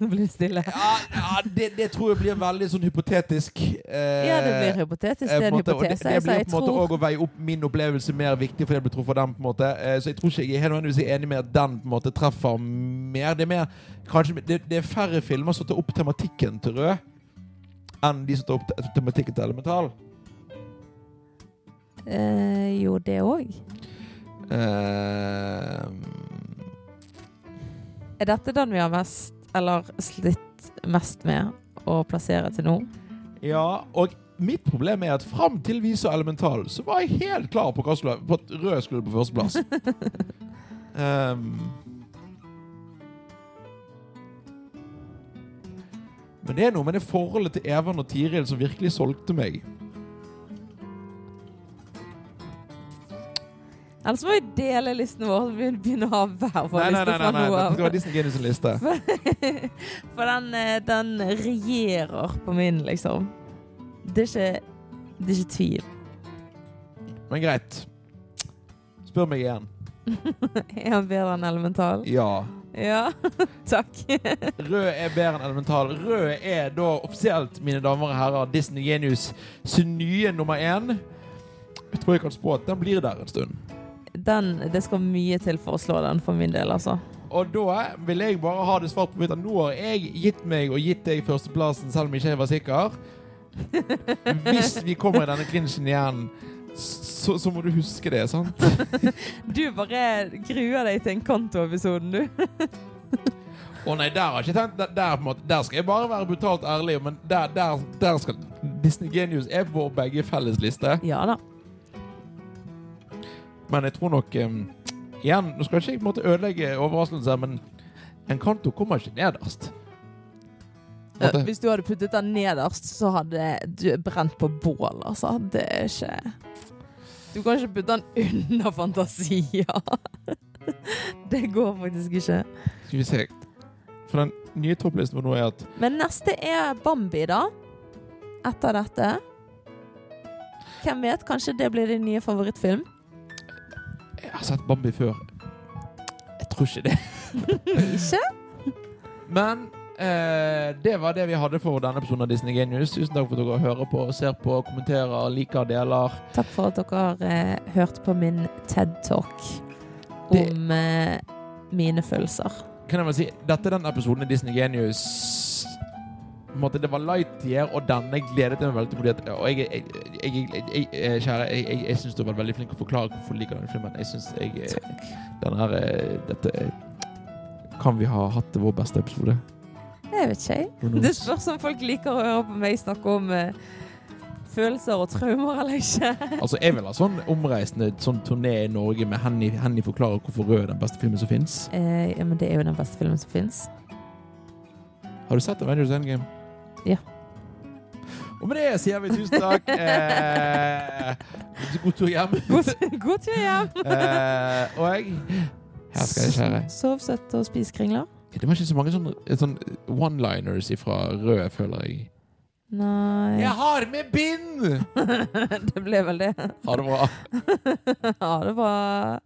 Nå *laughs* blir stille. Ja, ja det, det tror jeg blir veldig sånn hypotetisk. eh, Ja, det blir hypotetisk. eh, Det er en måte, hypotese. Det, det blir på en måte tror å veie opp min opplevelse mer viktig, for det blir truffet av den. på en måte Eh, Så jeg tror ikke jeg er helt nødvendigvis enig med at den på en måte treffer mer. Det er mer kanskje, det, det er færre filmer som tar opp tematikken til Rød, enn de som tar opp tematikken til Elemental. eh, Jo, det òg. Eh, Er dette den vi har mest, eller slitt mest med å plassere til nå? ja, og mitt problem er at fram til vi så Elemental, så var jeg helt klar på, skulle, på at Rød skulle på førsteplass. um, *laughs* men det er noe med det forholdet til Evan og Tiril som virkelig solgte meg. Ellers må vi dele listen vår, vi begynner å ha hver vår liste Nei, nei, liste nei, fra nei, nei, nå av. Disney Genius' liste. *laughs* For den, eh, den regjerer på min, liksom. Det er ikke, det er ikke tvil. Men greit. Spør meg igjen. *laughs* Er han bedre enn Elemental? Ja. Ja, *laughs* takk. Rød er bedre enn Elemental. Rød er da offisielt, mine damer og herrer, Disney Genius sin nye nummer én. Jeg tror jeg kan spå at den blir der en stund. Den, det skal mye til for å slå den, for min del, altså. Og da vil jeg bare ha det svart på hvitt. Nå har jeg gitt meg og gitt deg førsteplassen, selv om ikke jeg var sikker. *laughs* Hvis vi kommer i denne klinsjen igjen, så, så må du huske det, sant? *laughs* Du bare gruer deg til en kontoepisoden, du. Å nei, der har jeg ikke tenkt der, der, der skal jeg bare være brutalt ærlig, men der, der, der skal Disney Genius er på begge felles liste. Ja da. Men jeg tror nok um, Igjen, nå skal ikke jeg på en måte ødelegge overraskelser, men Encanto kommer ikke nederst. Måte- Hvis du hadde puttet den nederst, så hadde du brent på bål, altså. Det er ikke Du kan ikke putte den under Fantasia. *laughs* Det går faktisk ikke. Skal vi se For den nye topplisten vår nå er at Men neste er Bambi, da. Etter dette. Hvem vet? Kanskje det blir din nye favorittfilm? Jeg har sett Bambi før. Jeg tror ikke det. *laughs* Ikke? Men eh, det var det vi hadde for denne episoden av Disney Genius. Tusen takk for at dere hører på, ser på, kommenterer, liker, deler. Takk for at dere har eh, hørt på min TED-talk Det- om eh, mine følelser. Kan jeg bare si, Dette er den episoden i Disney Genius måte, Det var Lightyear, og denne gledet jeg meg veldig til. Fordi at, og jeg, jeg, jeg, jeg, jeg, kjære, jeg, jeg, jeg syns du vært veldig flink til å forklare hvorfor du liker denne filmen. Jeg syns jeg, eh, den her, eh, dette eh, Kan vi ha hatt vår beste episode? Jeg vet ikke, jeg. Det spørs om folk liker å høre på meg snakke om eh, følelser og traumer eller ikke. *laughs* Altså, Jeg vil ha sånn omreisende sånn turné i Norge med Henny, Henny forklarer hvorfor Rød er den beste filmen som fins. Eh, ja, men det er jo den beste filmen som fins. Har du sett Avengers Endgame? Ja. Og med det sier vi tusen takk. *laughs* Eh, god tur hjem. God, god tur hjem! *laughs* eh, og her skal jeg skjære. Sov søtt og spis kringler. Det var ikke så mange sånne, sånne one-liners fra Rød, føler jeg. Nei Jeg har med bind! *laughs* Det ble vel det. Ha det bra. ha det var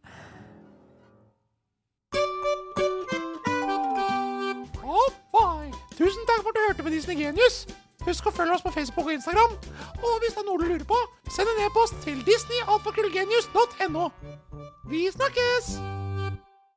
Tusen takk for at du hørte på Disney Genius. Husk å følge oss på Facebook og Instagram. Og hvis det er noe du lurer på, send en e-post til disneyalfakrøllgenius.no. Vi snakkes!